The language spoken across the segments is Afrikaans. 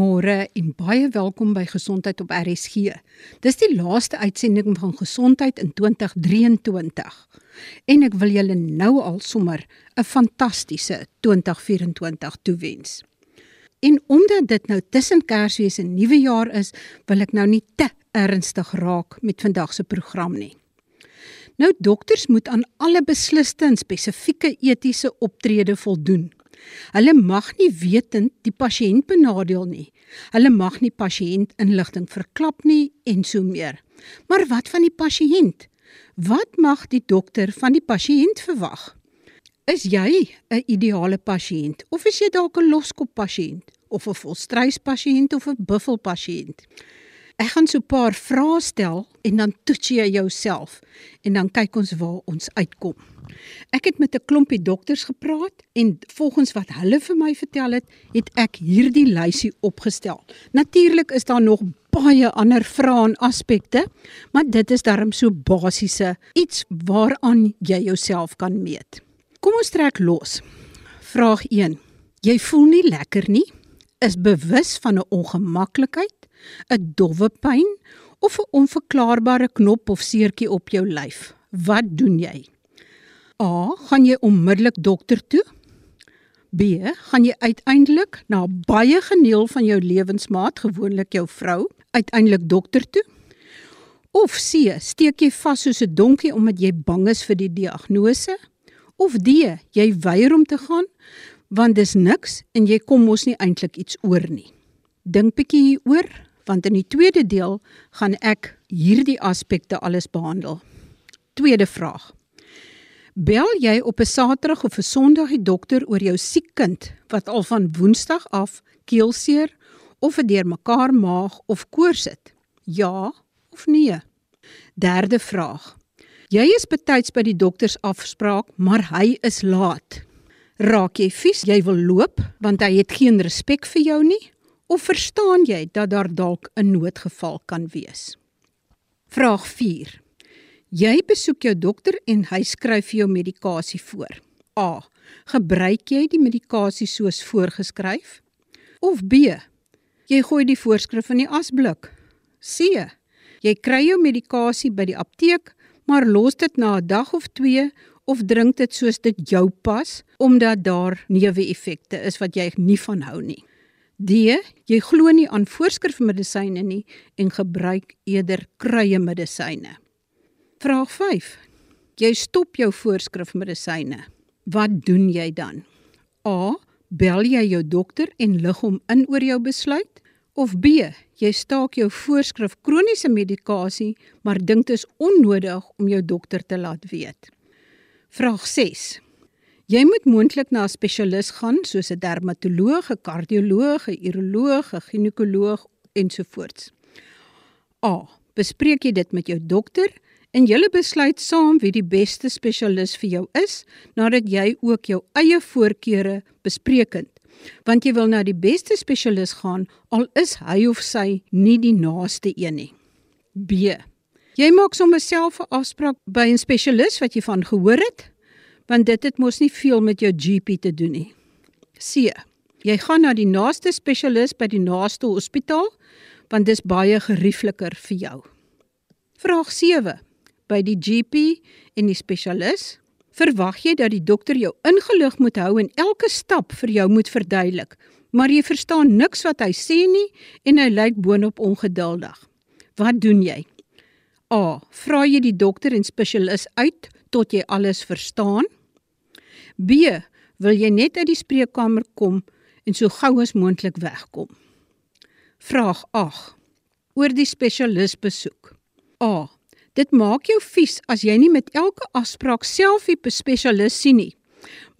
Goeiemôre en baie welkom by Gesondheid op RSG. Dis die laaste uitsending van Gesondheid in 2023. En ek wil julle nou al sommer 'n fantastiese 2024 toewens. En omdat dit nou tussen Kersfees en Nuwejaar is, wil ek nou nie te ernstig raak met vandag se program nie. Nou dokters moet aan alle besliste en spesifieke etiese optrede voldoen Hulle mag nie wetend die pasiënt benadeel nie. Hulle mag nie pasiënt inligting verklap nie en so meer. Maar wat van die pasiënt? Wat mag die dokter van die pasiënt verwag? Is jy 'n ideale pasiënt of is jy dalk 'n loskop pasiënt of 'n volstrys pasiënt of 'n buffel pasiënt? Ek gaan so 'n paar vrae stel en dan toets jy jouself en dan kyk ons waar ons uitkom. Ek het met 'n klompie dokters gepraat en volgens wat hulle vir my vertel het, het ek hierdie lysie opgestel. Natuurlik is daar nog baie ander vrae en aspekte, maar dit is darm so basiese iets waaraan jy jouself kan meet. Kom ons trek los. Vraag 1. Jy voel nie lekker nie? Is bewus van 'n ongemaklikheid, 'n dowwe pyn of 'n onverklaarbare knop of seertjie op jou lyf? Wat doen jy? A, gaan jy onmiddellik dokter toe? B, gaan jy uiteindelik na baie geneel van jou lewensmaat, gewoonlik jou vrou, uiteindelik dokter toe? Of C, steek jy vas soos 'n donkie omdat jy bang is vir die diagnose? Of D, jy weier om te gaan want dis niks en jy kom mos nie eintlik iets oor nie. Dink bietjie hieroor want in die tweede deel gaan ek hierdie aspekte alles behandel. Tweede vraag. Bel jy op 'n Saterdag of 'n Sondag die dokter oor jou siek kind wat al van Woensdag af keelseer of 'n deurmekaar maag of koors het? Ja of nee? Derde vraag. Jy is betyds by die dokters afspraak, maar hy is laat. Raak jy vies, jy wil loop want hy het geen respek vir jou nie of verstaan jy dat daar dalk 'n noodgeval kan wees? Vraag Jy besoek jou dokter en hy skryf vir jou medikasie voor. A. Gebruik jy die medikasie soos voorgeskryf? Of B. Jy gooi die voorskrif in die asblik. C. Jy kry jou medikasie by die apteek, maar los dit na 'n dag of 2 of drink dit soos dit jou pas omdat daar neeweffekte is wat jy nie van hou nie. D. Jy glo nie aan voorskrifmedisyne nie en gebruik eerder kruie medisyne. Vraag 5. Jy stop jou voorskrifmedisyne. Wat doen jy dan? A. Bel jy jou dokter en lig hom in oor jou besluit? Of B. Jy staak jou voorskrif kroniese medikasie, maar dink dit is onnodig om jou dokter te laat weet. Vraag 6. Jy moet moontlik na 'n spesialis gaan soos 'n dermatoloog, 'n kardioloog, 'n uroloog, 'n ginekoloog ensovoorts. A. Bespreek jy dit met jou dokter? en julle besluit saam wie die beste spesialis vir jou is nadat jy ook jou eie voorkeure bespreek het. Want jy wil na die beste spesialis gaan al is hy of sy nie die naaste een nie. B. Jy maak sommer self 'n afspraak by 'n spesialis wat jy van gehoor het, want dit het mos nie veel met jou GP te doen nie. C. Jy gaan na die naaste spesialis by die naaste hospitaal want dis baie geriefliker vir jou. Vraag by die GP en die spesialis? Verwag jy dat die dokter jou ingelig moet hou en elke stap vir jou moet verduidelik, maar jy verstaan niks wat hy sê nie en hy lyk boonop ongeduldig. Wat doen jy? A. Vra jy die dokter en spesialis uit tot jy alles verstaan? B. Wil jy net uit die spreekkamer kom en so gou as moontlik wegkom? Vraag 8. Oor die spesialis besoek. A. Dit maak jou vies as jy nie met elke afspraak self die spesialis sien nie.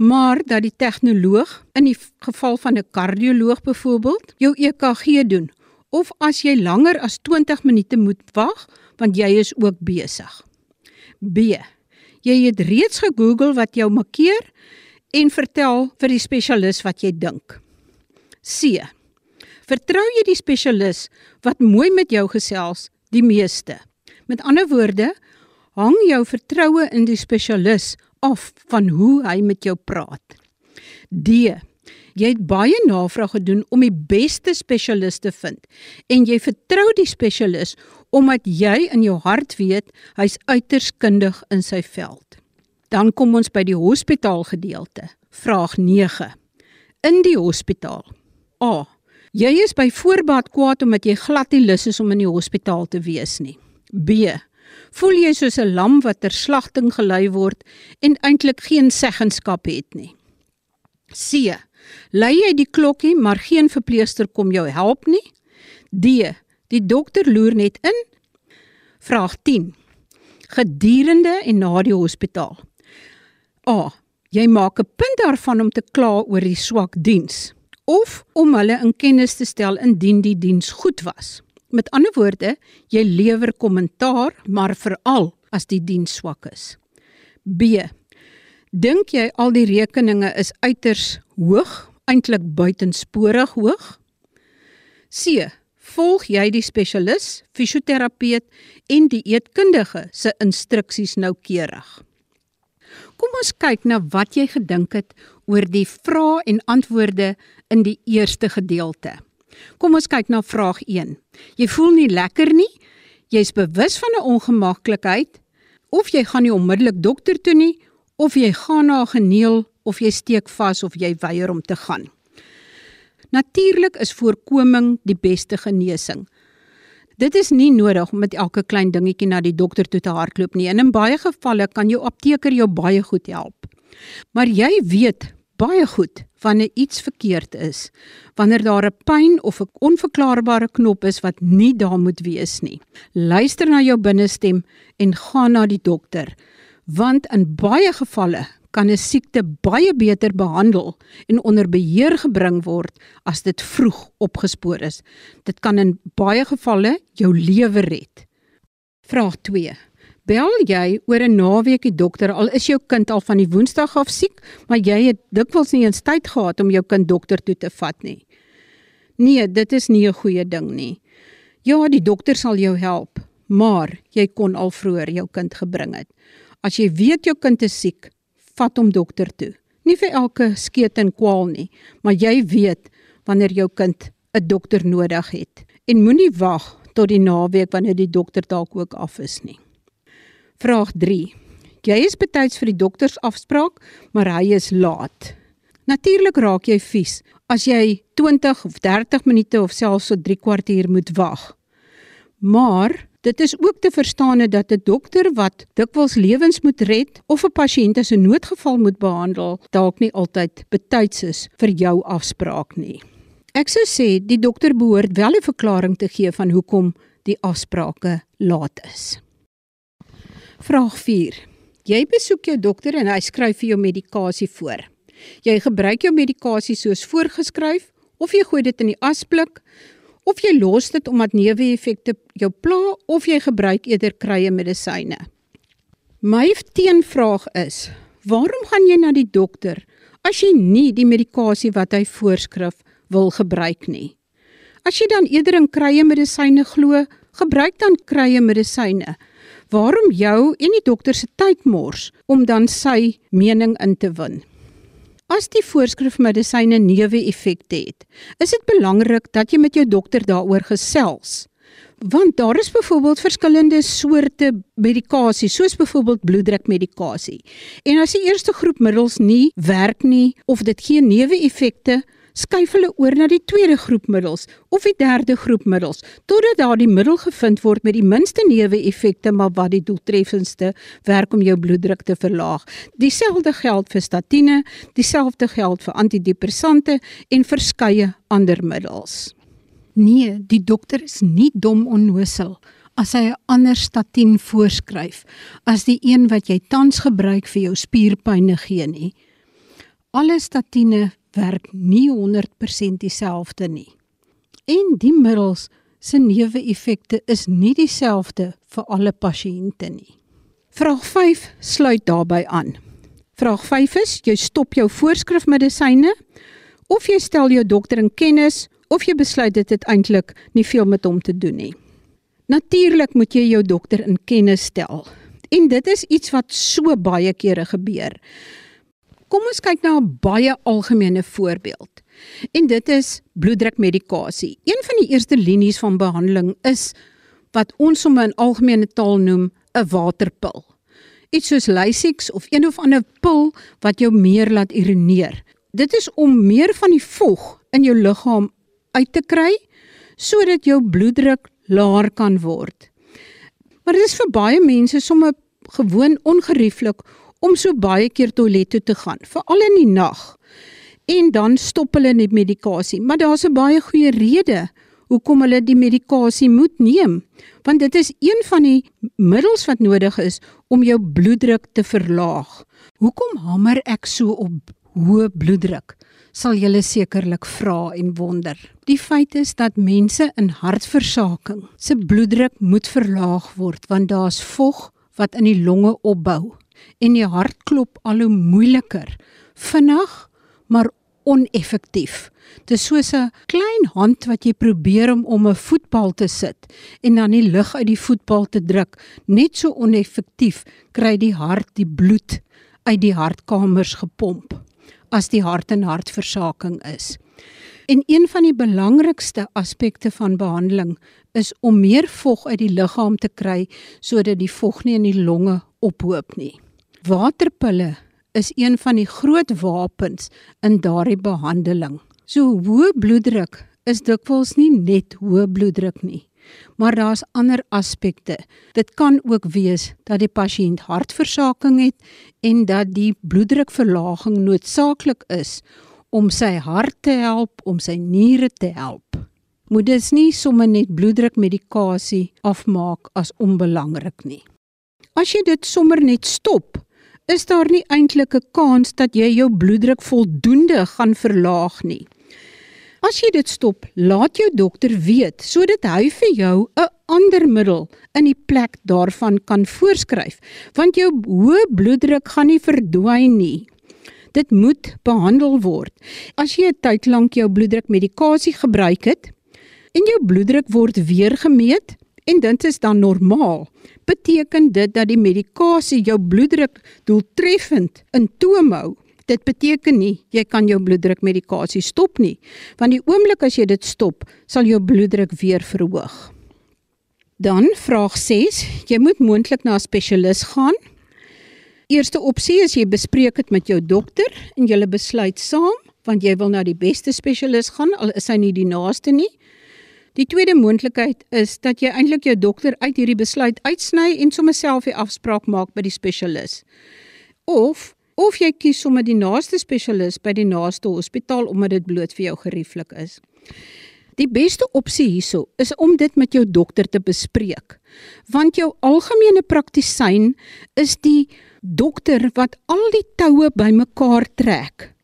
Maar dat die tegnoloog in die geval van 'n kardioloog byvoorbeeld jou EKG doen of as jy langer as 20 minute moet wag want jy is ook besig. B. Jy het reeds gegoogel wat jou makkeer en vertel vir die spesialis wat jy dink. C. Vertrou jy die spesialis wat mooi met jou gesels die meeste? Met ander woorde, hang jou vertroue in die spesialis af van hoe hy met jou praat. D. Jy het baie navraag gedoen om die beste spesialist te vind en jy vertrou die spesialis omdat jy in jou hart weet hy's uiters kundig in sy veld. Dan kom ons by die hospitaal gedeelte. Vraag 9. In die hospitaal. A. Jy is by voorbaat kwaad omdat jy glad nie lus is om in die hospitaal te wees nie. B. Voel jy soos 'n lam wat ter slagting gelei word en eintlik geen seggenskap het nie. C. Lei jy die klokkie, maar geen verpleegster kom jou help nie? D. Die dokter loer net in. Vraag 10. Gedurende en na die hospitaal. A. Jy maak 'n punt daarvan om te kla oor die swak diens of om hulle in kennis te stel indien die diens goed was. Met ander woorde, jy lewer kommentaar, maar veral as die diens swak is. B. Dink jy al die rekeninge is uiters hoog, eintlik buitensporig hoog? C. Volg jy die spesialis, fisioterapeut en die eetkundige se instruksies noukeurig? Kom ons kyk na wat jy gedink het oor die vrae en antwoorde in die eerste gedeelte. Kom ons kyk na vraag 1. Jy voel nie lekker nie. Jy's bewus van 'n ongemaklikheid of jy gaan nie onmiddellik dokter toe nie of jy gaan na 'n geneel of jy steek vas of jy weier om te gaan. Natuurlik is voorkoming die beste genesing. Dit is nie nodig om met elke klein dingetjie na die dokter toe te hardloop nie. En in baie gevalle kan jou apteker jou baie goed help. Maar jy weet baie goed wanneer iets verkeerd is. Wanneer daar 'n pyn of 'n onverklaarbare knop is wat nie daar moet wees nie. Luister na jou binnestem en gaan na die dokter. Want in baie gevalle kan 'n siekte baie beter behandel en onder beheer gebring word as dit vroeg opgespoor is. Dit kan in baie gevalle jou lewe red. Vraag 2. Bel jy oor 'n naweek die dokter al is jou kind al van die Woensdag af siek, maar jy het dikwels nie eens tyd gehad om jou kind dokter toe te vat nie. Nee, dit is nie 'n goeie ding nie. Ja, die dokter sal jou help, maar jy kon al vroeër jou kind gebring het. As jy weet jou kind is siek, vat hom dokter toe. Nie vir elke skeet en kwaal nie, maar jy weet wanneer jou kind 'n dokter nodig het en moenie wag tot die naweek wanneer die dokter dalk ook af is nie. Vraag 3. Jy is betyds vir die doktersafspraak, maar hy is laat. Natuurlik raak jy vies as jy 20 of 30 minute of selfs so 3 kwartier moet wag. Maar dit is ook te verstaan dat 'n dokter wat dikwels lewens moet red of 'n pasiënt as 'n noodgeval moet behandel, dalk nie altyd betyds is vir jou afspraak nie. Ek sou sê die dokter behoort wel 'n verklaring te gee van hoekom die afsprake laat is. Vraag 4. Jy besoek jou dokter en hy skryf vir jou medikasie voor. Jy gebruik jou medikasie soos voorgeskryf of jy gooi dit in die asblik of jy los dit omdat neeweffekte jou pla of jy gebruik eerder krye medisyne. My teenvraag is: Waarom gaan jy na die dokter as jy nie die medikasie wat hy voorskrif wil gebruik nie? As jy dan eerder in krye medisyne glo, gebruik dan krye medisyne waarom jou en die dokter se tyd mors om dan sy mening in te win? As die voorskrif medisyne neeweffekte het, is dit belangrik dat jy met jou dokter daaroor gesels. Want daar is byvoorbeeld verskillende soorte medikasie, soos byvoorbeeld bloeddrukmedikasie. En as die eerste groep middels nie werk nie of dit geen neeweffekte skuif hulle oor na die tweede groep middels of die derde groep middels totdat daar die middel gevind word met die minste neeweffekte maar wat die doeltreffendste werk om jou bloeddruk te verlaag. Dieselfde geld vir statiene, dieselfde geld vir antidepressante en verskeie ander middels. Nee, die dokter is nie dom onnosel as hy 'n ander statien voorskryf as die een wat jy tans gebruik vir jou spierpynne gee nie. Alle statiene werk nie 100% dieselfde nie. En die middels se neeweffekte is nie dieselfde vir alle pasiënte nie. Vraag 5 sluit daarbey aan. Vraag 5 is: jy stop jou voorskrifmedisyne of jy stel jou dokter in kennis of jy besluit dit het eintlik nie veel met hom te doen nie. Natuurlik moet jy jou dokter in kennis stel. En dit is iets wat so baie kere gebeur. Kom ons kyk na 'n baie algemene voorbeeld. En dit is bloeddrukmedikasie. Een van die eerste linies van behandeling is wat ons sommer in algemene taal noem 'n waterpil. Iets soos Lasix of een of ander pil wat jou meer laat urineer. Dit is om meer van die vog in jou liggaam uit te kry sodat jou bloeddruk laer kan word. Maar dit is vir baie mense sommer gewoon ongerieflik om so baie keer toilet toe te gaan, veral in die nag. En dan stop hulle net medikasie, maar daar's 'n baie goeie rede hoekom hulle die medikasie moet neem, want dit is een van die middels wat nodig is om jou bloeddruk te verlaag. Hoekom hamer ek so op hoë bloeddruk? sal julle sekerlik vra en wonder. Die feit is dat mense in hartversaking se bloeddruk moet verlaag word want daar's vog wat in die longe opbou en die hart klop al hoe moeiliker, vinnig, maar oneffektief. Dit is soos 'n klein hand wat jy probeer om om 'n voetbal te sit en dan die lug uit die voetbal te druk. Net so oneffektief kry die hart die bloed uit die hartkamers gepomp as die hart en hartversaking is. En een van die belangrikste aspekte van behandeling is om meer vog uit die liggaam te kry sodat die vog nie in die longe ophoop nie. Waterpille is een van die groot wapens in daardie behandeling. So hoë bloeddruk is dikwels nie net hoë bloeddruk nie, maar daar's ander aspekte. Dit kan ook wees dat die pasiënt hartversaking het en dat die bloeddrukverlaging noodsaaklik is om sy hart te help, om sy niere te help. Moet dit nie sommer net bloeddrukmedikasie afmaak as onbelangrik nie. As jy dit sommer net stop, is daar nie eintlik 'n kans dat jy jou bloeddruk voldoende gaan verlaag nie. As jy dit stop, laat jou dokter weet sodat hy vir jou 'n ander middel in die plek daarvan kan voorskryf, want jou hoë bloeddruk gaan nie verdwyn nie. Dit moet behandel word. As jy 'n tyd lank jou bloeddrukmedikasie gebruik het en jou bloeddruk word weer gemeet en dit is dan normaal, beteken dit dat die medikasie jou bloeddruk doeltreffend in toom hou dit beteken nie jy kan jou bloeddrukmedikasie stop nie, want die oomblik as jy dit stop, sal jou bloeddruk weer verhoog. Dan vraag 6, jy moet moontlik na 'n spesialis gaan. Eerste opsie is jy bespreek dit met jou dokter en julle besluit saam want jy wil na die beste spesialis gaan al is hy nie die naaste nie. Die tweede moontlikheid is dat jy eintlik jou dokter uit hierdie besluit uitsny en sommer self 'n afspraak maak by die spesialis. Of of jy kies sommer die naaste spesialis by die naaste hospitaal omdat dit bloot vir jou gerieflik is. Die beste opsie hierso is om dit met jou dokter te bespreek. Want jou algemene praktisyn is die dokter wat al die toue bymekaar trek.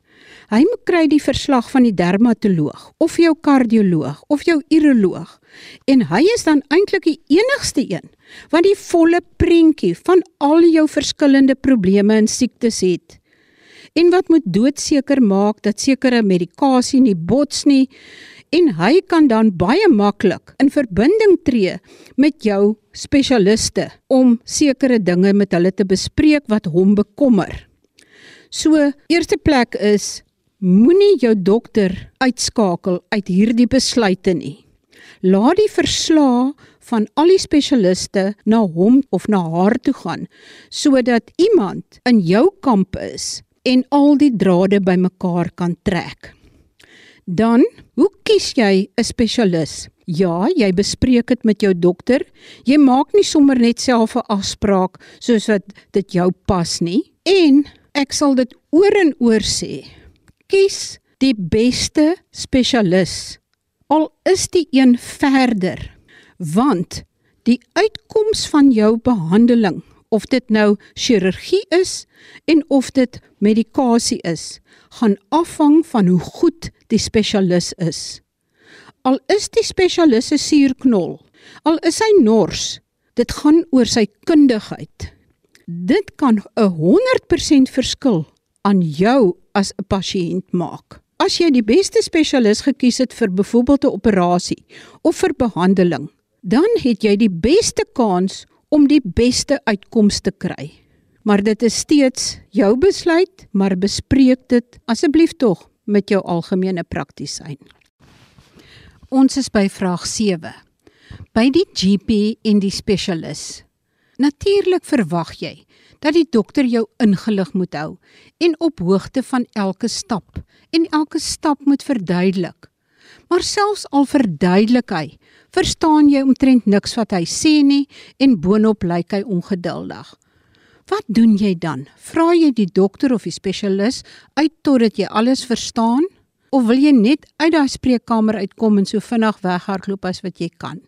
Hy moet kry die verslag van die dermatoloog of jou kardioloog of jou uroloog en hy is dan eintlik die enigste een wat die volle prentjie van al jou verskillende probleme en siektes het. En wat moet doodseker maak dat sekere medikasie nie bots nie en hy kan dan baie maklik in verbinding tree met jou spesialiste om sekere dinge met hulle te bespreek wat hom bekommer. So, eerste plek is Moenie jou dokter uitskakel uit hierdie besluite nie. Laat die verslae van al die spesialiste na hom of na haar toe gaan sodat iemand in jou kamp is en al die drade bymekaar kan trek. Dan, hoe kies jy 'n spesialis? Ja, jy bespreek dit met jou dokter. Jy maak nie sommer net self 'n afspraak soos wat dit jou pas nie. En ek sal dit oor en oor sê kies die beste spesialis. Al is die een verder. Want die uitkoms van jou behandeling of dit nou chirurgie is en of dit medikasie is gaan afhang van hoe goed die spesialis is. Al is die spesialis 'n suurknol al is hy nors dit gaan oor sy kundigheid. Dit kan 'n 100% verskil aan jou as 'n pasiënt maak. As jy die beste spesialis gekies het vir byvoorbeeld 'n operasie of vir behandeling, dan het jy die beste kans om die beste uitkomste te kry. maar dit is steeds jou besluit, maar bespreek dit asseblief tog met jou algemene praktisyn. Ons is by vraag 7. By die GP en die spesialis. Natuurlik verwag jy dat die dokter jou ingelig moet hou en op hoogte van elke stap en elke stap moet verduidelik. Maar selfs al verduidelik hy, verstaan jy omtrent niks wat hy sê nie en boonop lyk hy ongeduldig. Wat doen jy dan? Vra jy die dokter of die spesialis uit totdat jy alles verstaan of wil jy net uit daai spreekkamer uitkom en so vinnig weghardloop as wat jy kan?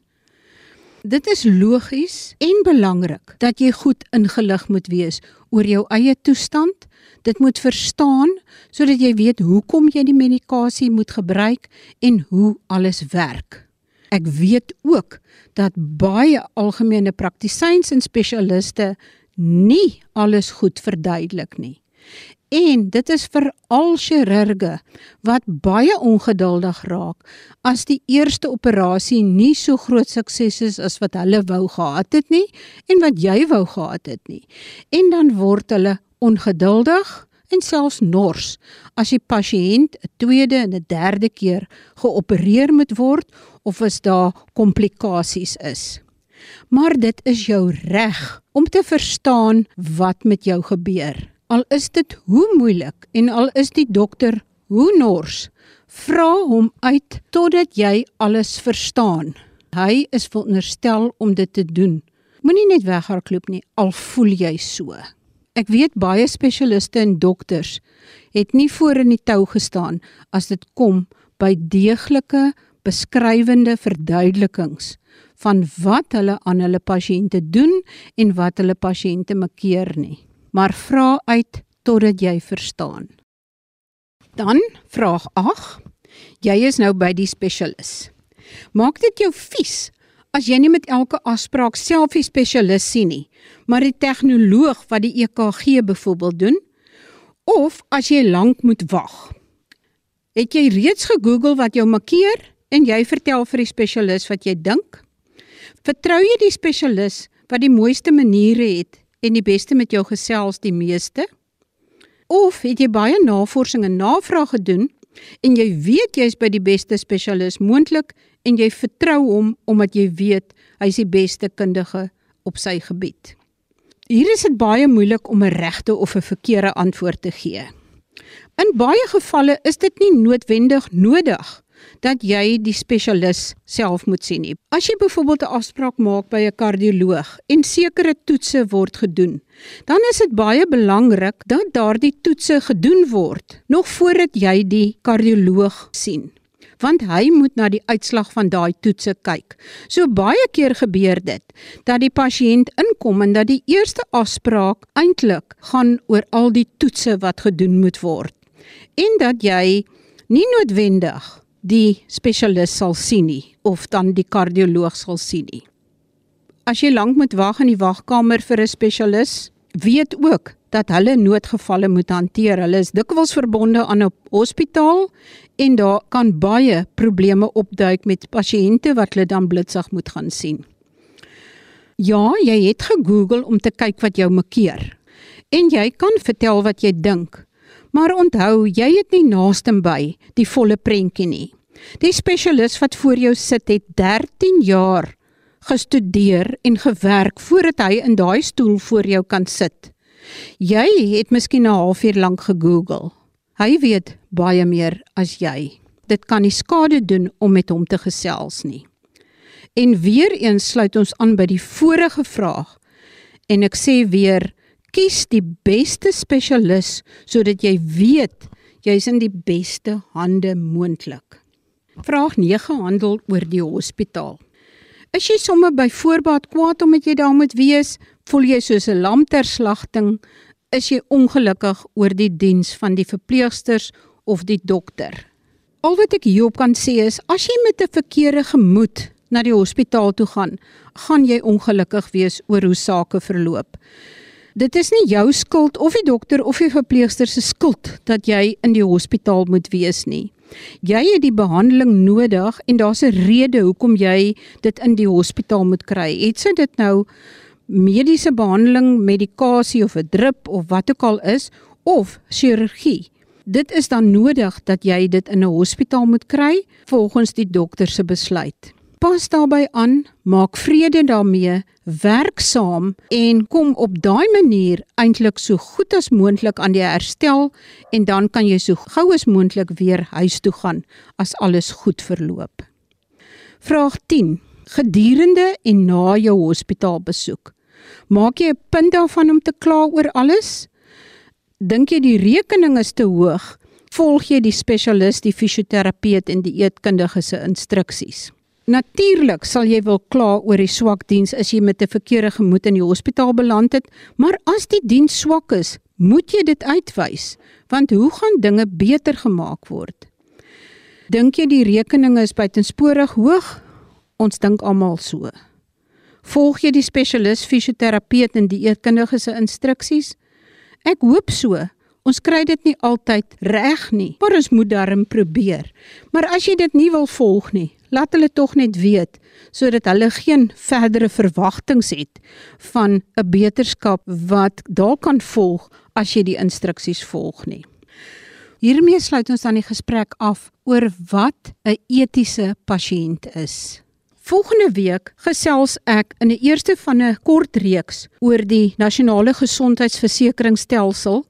Dit is logies en belangrik dat jy goed ingelig moet wees oor jou eie toestand. Dit moet verstaan sodat jy weet hoekom jy die medikasie moet gebruik en hoe alles werk. Ek weet ook dat baie algemene praktisyns en spesialiste nie alles goed verduidelik nie. En dit is vir al chirurge wat baie ongeduldig raak as die eerste operasie nie so groot sukses is as wat hulle wou gehad het nie en wat jy wou gehad het nie. En dan word hulle ongeduldig en selfs nors as die pasiënt 'n tweede en 'n derde keer geopereer moet word of as daar komplikasies is. Maar dit is jou reg om te verstaan wat met jou gebeur. Al is dit hoe moeilik en al is die dokter hoe nors, vra hom uit totdat jy alles verstaan. Hy is veronderstel om dit te doen. Moenie net weghardloop nie al voel jy so. Ek weet baie spesialiste en dokters het nie voor in die tou gestaan as dit kom by deeglike beskrywende verduidelikings van wat hulle aan hulle pasiënte doen en wat hulle pasiënte makkeer nie maar vra uit totdat jy verstaan. Dan vraag 8. Jy is nou by die spesialis. Maak dit jou vies as jy nie met elke afspraak self die spesialis sien nie, maar die tegnoloog wat die EKG byvoorbeeld doen of as jy lank moet wag. Het jy reeds gegoogel wat jou makkeer en jy vertel vir die spesialis wat jy dink? Vertrou jy die spesialis wat die mooiste maniere het en die beste met jou gesels die meeste? Of het jy baie navorsing en navraag gedoen en jy weet jy's by die beste spesialis moontlik en jy vertrou hom omdat jy weet hy's die beste kundige op sy gebied? Hier is dit baie moeilik om 'n regte of 'n verkeerde antwoord te gee. In baie gevalle is dit nie noodwendig nodig dat jy die spesialis self moet sien nie. As jy byvoorbeeld 'n afspraak maak by 'n kardioloog en sekere toetse word gedoen, dan is dit baie belangrik dat daardie toetse gedoen word nog voordat jy die kardioloog sien want hy moet na die uitslag van daai toetse kyk. So baie keer gebeur dit dat die pasiënt inkom en dat die eerste afspraak eintlik gaan oor al die toetse wat gedoen moet word en dat jy nie noodwendig die spesialis sal sien nie of dan die kardioloog sal sien nie. As jy lank moet wag in die wagkamer vir 'n spesialis, weet ook dat hulle noodgevalle moet hanteer. Hulle is dikwels verbonde aan 'n hospitaal en daar kan baie probleme opduik met pasiënte wat hulle dan blitsig moet gaan sien. Ja, jy het gegoogel om te kyk wat jou makkeer. En jy kan vertel wat jy dink. Maar onthou, jy het nie naaste by die volle prentjie nie. Die spesialis wat voor jou sit het 13 jaar gestudeer en gewerk voordat hy in daai stoel voor jou kan sit. Jy het miskien 'n halfuur lank gegoogel. Hy weet baie meer as jy. Dit kan nie skade doen om met hom te gesels nie. En weer eens sluit ons aan by die vorige vraag. En ek sê weer, kies die beste spesialis sodat jy weet jy's in die beste hande moontlik. Vraag 9 handel oor die hospitaal. Is jy sommer by voorbaat kwaad omdat jy daar moet wees? Voel jy soos 'n lam ter slagting? Is jy ongelukkig oor die diens van die verpleegsters of die dokter? Al wat ek hierop kan sê is as jy met 'n verkeerde gemoed na die hospitaal toe gaan, gaan jy ongelukkig wees oor hoe sake verloop. Dit is nie jou skuld of die dokter of die verpleegster se skuld dat jy in die hospitaal moet wees nie. Jy het die behandeling nodig en daar's 'n rede hoekom jy dit in die hospitaal moet kry. Het sy dit nou mediese behandeling, medikasie of 'n drip of wat ook al is of chirurgie. Dit is dan nodig dat jy dit in 'n hospitaal moet kry volgens die dokter se besluit. Pas daarbey aan, maak vrede daarmee, werk saam en kom op daai manier eintlik so goed as moontlik aan die herstel en dan kan jy so gou as moontlik weer huis toe gaan as alles goed verloop. Vraag 10. Gedurende en na jou hospitaalbesoek. Maak jy 'n punt daarvan om te kla oor alles? Dink jy die rekening is te hoog? Volg jy die spesialis, die fisioterapeut en die eetkundige se instruksies? Natuurlik sal jy wil kla oor die swak diens as jy met 'n verkeerde gemoed in die hospitaal beland het, maar as die diens swak is, moet jy dit uitwys, want hoe gaan dinge beter gemaak word? Dink jy die rekening is buitensporig hoog? Ons dink almal so. Volg jy die spesialis fisioterapeut en die eetkundige se instruksies? Ek hoop so. Ons kry dit nie altyd reg nie, maar ons moet darm probeer. Maar as jy dit nie wil volg nie, laat hulle tog net weet sodat hulle geen verdere verwagtinge het van 'n beterskap wat dalk kan volg as jy die instruksies volg nie. Hiermee sluit ons dan die gesprek af oor wat 'n etiese pasiënt is. Volgende week gesels ek in 'n eerste van 'n kort reeks oor die nasionale gesondheidsversekeringsstelsel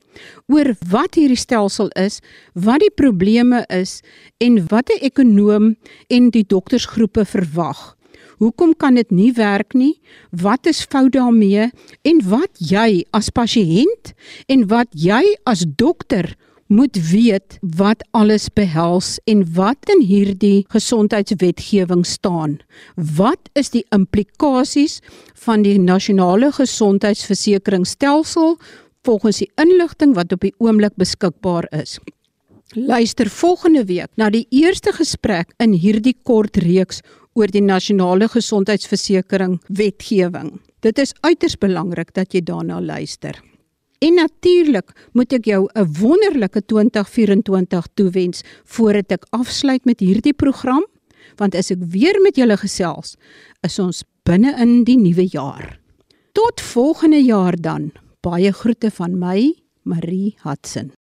oor wat hierdie stelsel is, wat die probleme is en wat 'n ekonom en die doktersgroepe verwag. Hoekom kan dit nie werk nie? Wat is fout daarmee? En wat jy as pasiënt en wat jy as dokter moet weet wat alles behels en wat in hierdie gesondheidswetgewing staan. Wat is die implikasies van die nasionale gesondheidsversekeringsstelsel volgens die inligting wat op die oomblik beskikbaar is. Luister volgende week na die eerste gesprek in hierdie kort reeks oor die nasionale gesondheidsversekering wetgewing. Dit is uiters belangrik dat jy daarna luister. En natuurlik moet ek jou 'n wonderlike 2024 toewens voordat ek afsluit met hierdie program, want as ek weer met julle gesels, is ons binne in die nuwe jaar. Tot volgende jaar dan. Baie groete van my, Marie Hudson.